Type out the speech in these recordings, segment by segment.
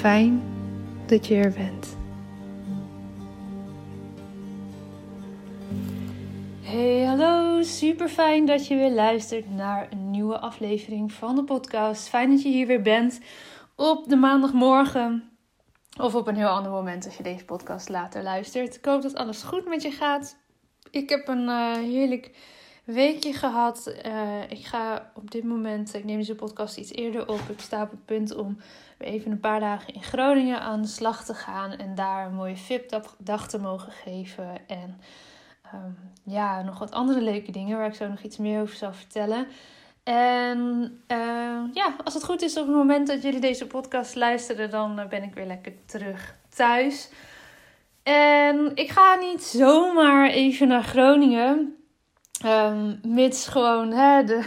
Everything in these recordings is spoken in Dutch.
Fijn dat je er bent. Hey, hallo. Super fijn dat je weer luistert naar een nieuwe aflevering van de podcast. Fijn dat je hier weer bent op de maandagmorgen. Of op een heel ander moment als je deze podcast later luistert. Ik hoop dat alles goed met je gaat. Ik heb een uh, heerlijk weekje gehad. Uh, ik ga op dit moment, ik neem deze podcast iets eerder op. Ik sta op het punt om weer even een paar dagen in Groningen aan de slag te gaan. En daar een mooie VIP-dag te mogen geven. En um, ja, nog wat andere leuke dingen waar ik zo nog iets meer over zal vertellen. En uh, ja, als het goed is op het moment dat jullie deze podcast luisteren, dan ben ik weer lekker terug thuis. En ik ga niet zomaar even naar Groningen. Um, mits gewoon hè, de,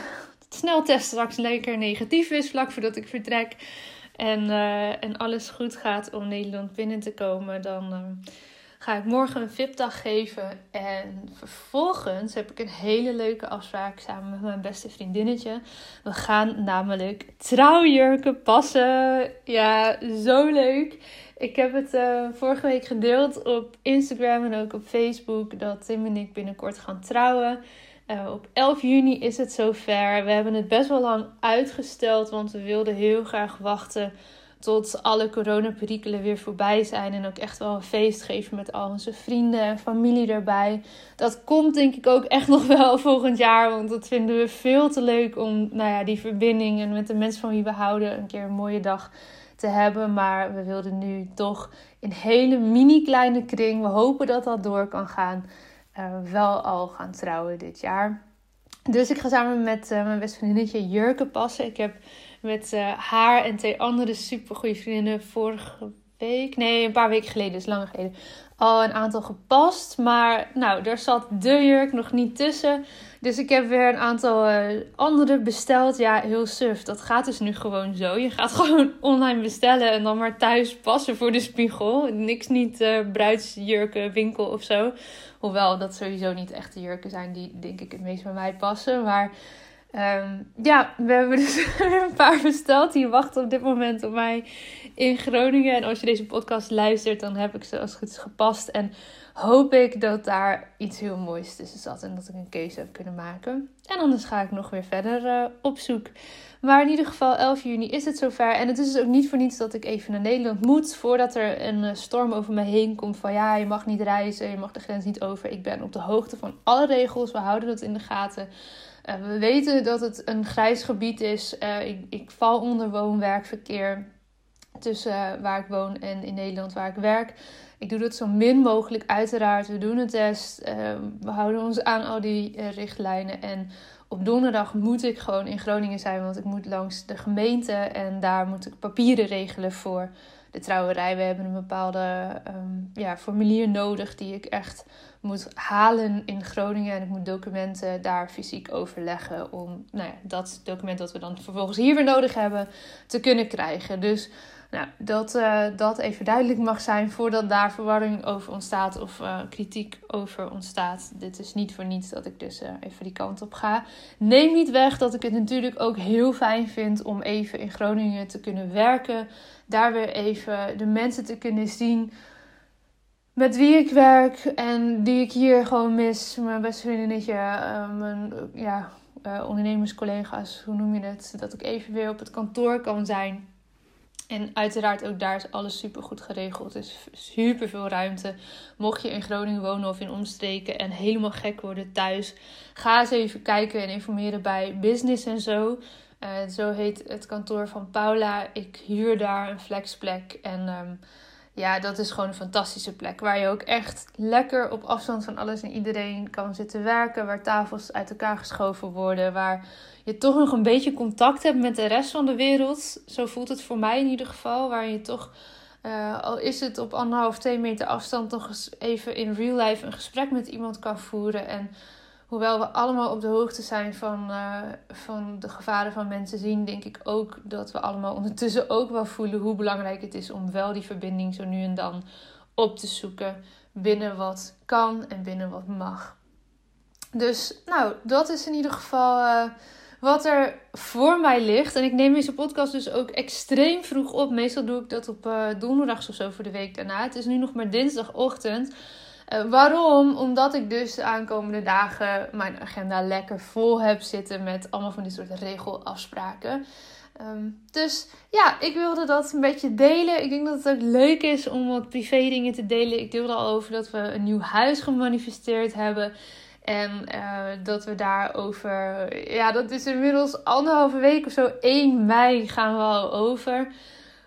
sneltest straks lekker negatief is vlak voordat ik vertrek. En, uh, en alles goed gaat om Nederland binnen te komen. Dan um, ga ik morgen een VIP-dag geven. En vervolgens heb ik een hele leuke afspraak samen met mijn beste vriendinnetje. We gaan namelijk trouwjurken passen. Ja, zo leuk. Ik heb het uh, vorige week gedeeld op Instagram en ook op Facebook dat Tim en ik binnenkort gaan trouwen. Uh, op 11 juni is het zover. We hebben het best wel lang uitgesteld, want we wilden heel graag wachten tot alle coronaperikelen weer voorbij zijn. En ook echt wel een feest geven met al onze vrienden en familie erbij. Dat komt denk ik ook echt nog wel volgend jaar. Want dat vinden we veel te leuk om nou ja, die verbinding en met de mensen van wie we houden een keer een mooie dag te hebben. Maar we wilden nu toch in hele mini kleine kring. We hopen dat dat door kan gaan. Uh, wel al gaan trouwen dit jaar. Dus ik ga samen met uh, mijn beste vriendinnetje jurken passen. Ik heb met uh, haar en twee andere super goede vriendinnen vorige week, nee, een paar weken geleden, dus lang geleden, al een aantal gepast. Maar nou, daar zat de jurk nog niet tussen. Dus ik heb weer een aantal uh, andere besteld. Ja, heel suf. Dat gaat dus nu gewoon zo. Je gaat gewoon online bestellen en dan maar thuis passen voor de spiegel. Niks niet uh, bruidsjurken, winkel of zo. Hoewel dat sowieso niet echte jurken zijn die denk ik het meest bij mij passen. Maar Ehm, ja, we hebben dus een paar besteld. Die wachten op dit moment op mij in Groningen. En als je deze podcast luistert, dan heb ik ze als het goed gepast. En hoop ik dat daar iets heel moois tussen zat. En dat ik een keuze heb kunnen maken. En anders ga ik nog weer verder uh, op zoek. Maar in ieder geval, 11 juni is het zover. En het is dus ook niet voor niets dat ik even naar Nederland moet. Voordat er een eh, storm over me heen komt. Van ja, je mag niet reizen, je mag de grens niet over. Ik ben op de hoogte van alle regels. We houden dat in de gaten. Uh, we weten dat het een grijs gebied is. Uh, ik, ik, val onder woon-werkverkeer tussen waar ik woon en in Nederland waar ik werk. Ik doe dat zo min mogelijk, uiteraard. We doen een test. we houden ons aan al die richtlijnen. En op donderdag moet ik gewoon in Groningen zijn, want ik moet langs de gemeente en daar moet ik papieren regelen voor de trouwerij. We hebben een bepaalde um, ja, formulier nodig die ik echt moet halen in Groningen. En ik moet documenten daar fysiek overleggen om nou ja, dat document dat we dan vervolgens hier weer nodig hebben te kunnen krijgen. Dus nou, dat uh, dat even duidelijk mag zijn voordat daar verwarring over ontstaat of uh, kritiek over ontstaat. Dit is niet voor niets dat ik dus uh, even die kant op ga. Neem niet weg dat ik het natuurlijk ook heel fijn vind om even in Groningen te kunnen werken. Daar weer even de mensen te kunnen zien met wie ik werk en die ik hier gewoon mis. Mijn beste vriendinnetje, mijn ja, ondernemerscollega's, hoe noem je het? Dat ik even weer op het kantoor kan zijn. En uiteraard ook daar is alles super goed geregeld. Er is super veel ruimte. Mocht je in Groningen wonen of in omstreken en helemaal gek worden thuis, ga eens even kijken en informeren bij Business en zo. Uh, zo heet het kantoor van Paula. Ik huur daar een flexplek. En um, ja, dat is gewoon een fantastische plek. Waar je ook echt lekker op afstand van alles en iedereen kan zitten werken. Waar tafels uit elkaar geschoven worden. Waar je toch nog een beetje contact hebt met de rest van de wereld. Zo voelt het voor mij in ieder geval. Waar je toch, uh, al is het op anderhalf, twee meter afstand, nog eens even in real life een gesprek met iemand kan voeren. En hoewel we allemaal op de hoogte zijn van, uh, van de gevaren van mensen zien, denk ik ook dat we allemaal ondertussen ook wel voelen hoe belangrijk het is om wel die verbinding zo nu en dan op te zoeken binnen wat kan en binnen wat mag. Dus nou, dat is in ieder geval uh, wat er voor mij ligt. En ik neem deze podcast dus ook extreem vroeg op. Meestal doe ik dat op uh, donderdags of zo voor de week daarna. Het is nu nog maar dinsdagochtend. Uh, waarom? Omdat ik dus de aankomende dagen mijn agenda lekker vol heb zitten met allemaal van dit soort regelafspraken. Um, dus ja, ik wilde dat een beetje delen. Ik denk dat het ook leuk is om wat privé dingen te delen. Ik deelde al over dat we een nieuw huis gemanifesteerd hebben. En uh, dat we daarover, ja, dat is inmiddels anderhalve week of zo, 1 mei gaan we al over.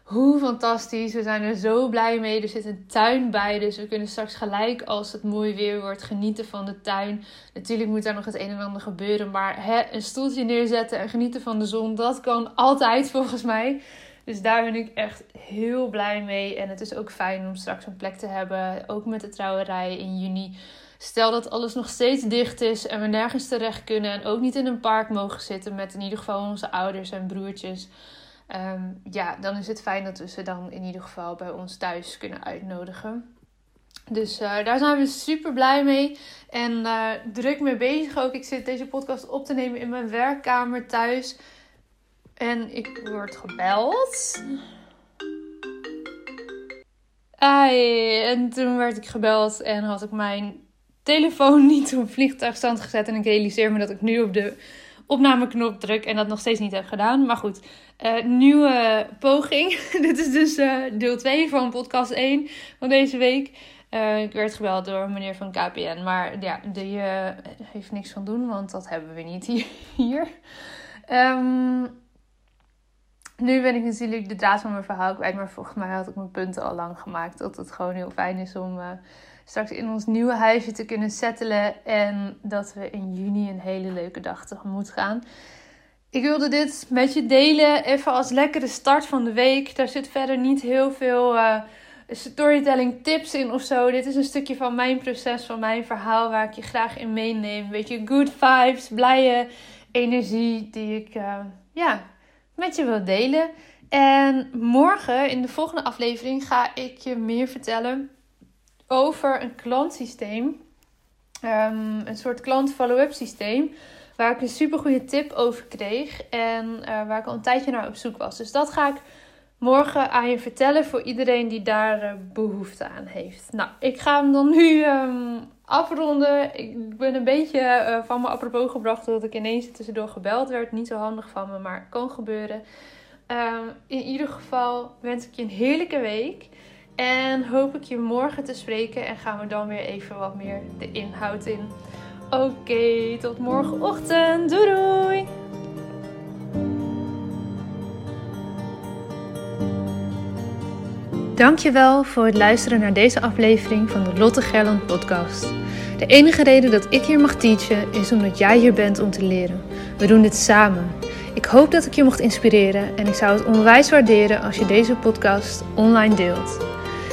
Hoe fantastisch. We zijn er zo blij mee. Er zit een tuin bij. Dus we kunnen straks gelijk als het mooi weer wordt genieten van de tuin. Natuurlijk moet daar nog het een en ander gebeuren. Maar hè, een stoeltje neerzetten en genieten van de zon. Dat kan altijd volgens mij. Dus daar ben ik echt heel blij mee. En het is ook fijn om straks een plek te hebben. Ook met de trouwerij in juni. Stel dat alles nog steeds dicht is en we nergens terecht kunnen. En ook niet in een park mogen zitten met in ieder geval onze ouders en broertjes. Um, ja, dan is het fijn dat we ze dan in ieder geval bij ons thuis kunnen uitnodigen. Dus uh, daar zijn we super blij mee. En uh, druk mee bezig ook. Ik zit deze podcast op te nemen in mijn werkkamer thuis. En ik word gebeld. Ai, en toen werd ik gebeld en had ik mijn telefoon niet op vliegtuigstand gezet. En ik realiseer me dat ik nu op de opnameknop druk en dat nog steeds niet heb gedaan. Maar goed, uh, nieuwe poging. Dit is dus uh, deel 2 van podcast 1 van deze week. Uh, ik werd gebeld door meneer van KPN. Maar ja, die heeft niks van doen, want dat hebben we niet hier. Um, nu ben ik natuurlijk de draad van mijn verhaal kwijt. Maar volgens mij had ik mijn punten al lang gemaakt. Dat het gewoon heel fijn is om straks in ons nieuwe huisje te kunnen settelen. En dat we in juni een hele leuke dag tegemoet gaan. Ik wilde dit met je delen, even als lekkere start van de week. Daar zit verder niet heel veel uh, storytelling tips in of zo. Dit is een stukje van mijn proces, van mijn verhaal, waar ik je graag in meeneem. Weet je, good vibes, blije energie die ik uh, ja, met je wil delen. En morgen in de volgende aflevering ga ik je meer vertellen over een klantsysteem. Um, een soort klant follow-up systeem waar ik een super goede tip over kreeg en uh, waar ik al een tijdje naar op zoek was. Dus dat ga ik morgen aan je vertellen voor iedereen die daar uh, behoefte aan heeft. Nou, ik ga hem dan nu um, afronden. Ik ben een beetje uh, van me apropos gebracht dat ik ineens tussendoor gebeld werd. Niet zo handig van me, maar kan gebeuren. Um, in ieder geval wens ik je een heerlijke week. En hoop ik je morgen te spreken en gaan we dan weer even wat meer de inhoud in. Oké, tot morgenochtend. Doei doei! Dankjewel voor het luisteren naar deze aflevering van de Lotte Gerland podcast. De enige reden dat ik hier mag teachen is omdat jij hier bent om te leren. We doen dit samen. Ik hoop dat ik je mocht inspireren en ik zou het onwijs waarderen als je deze podcast online deelt.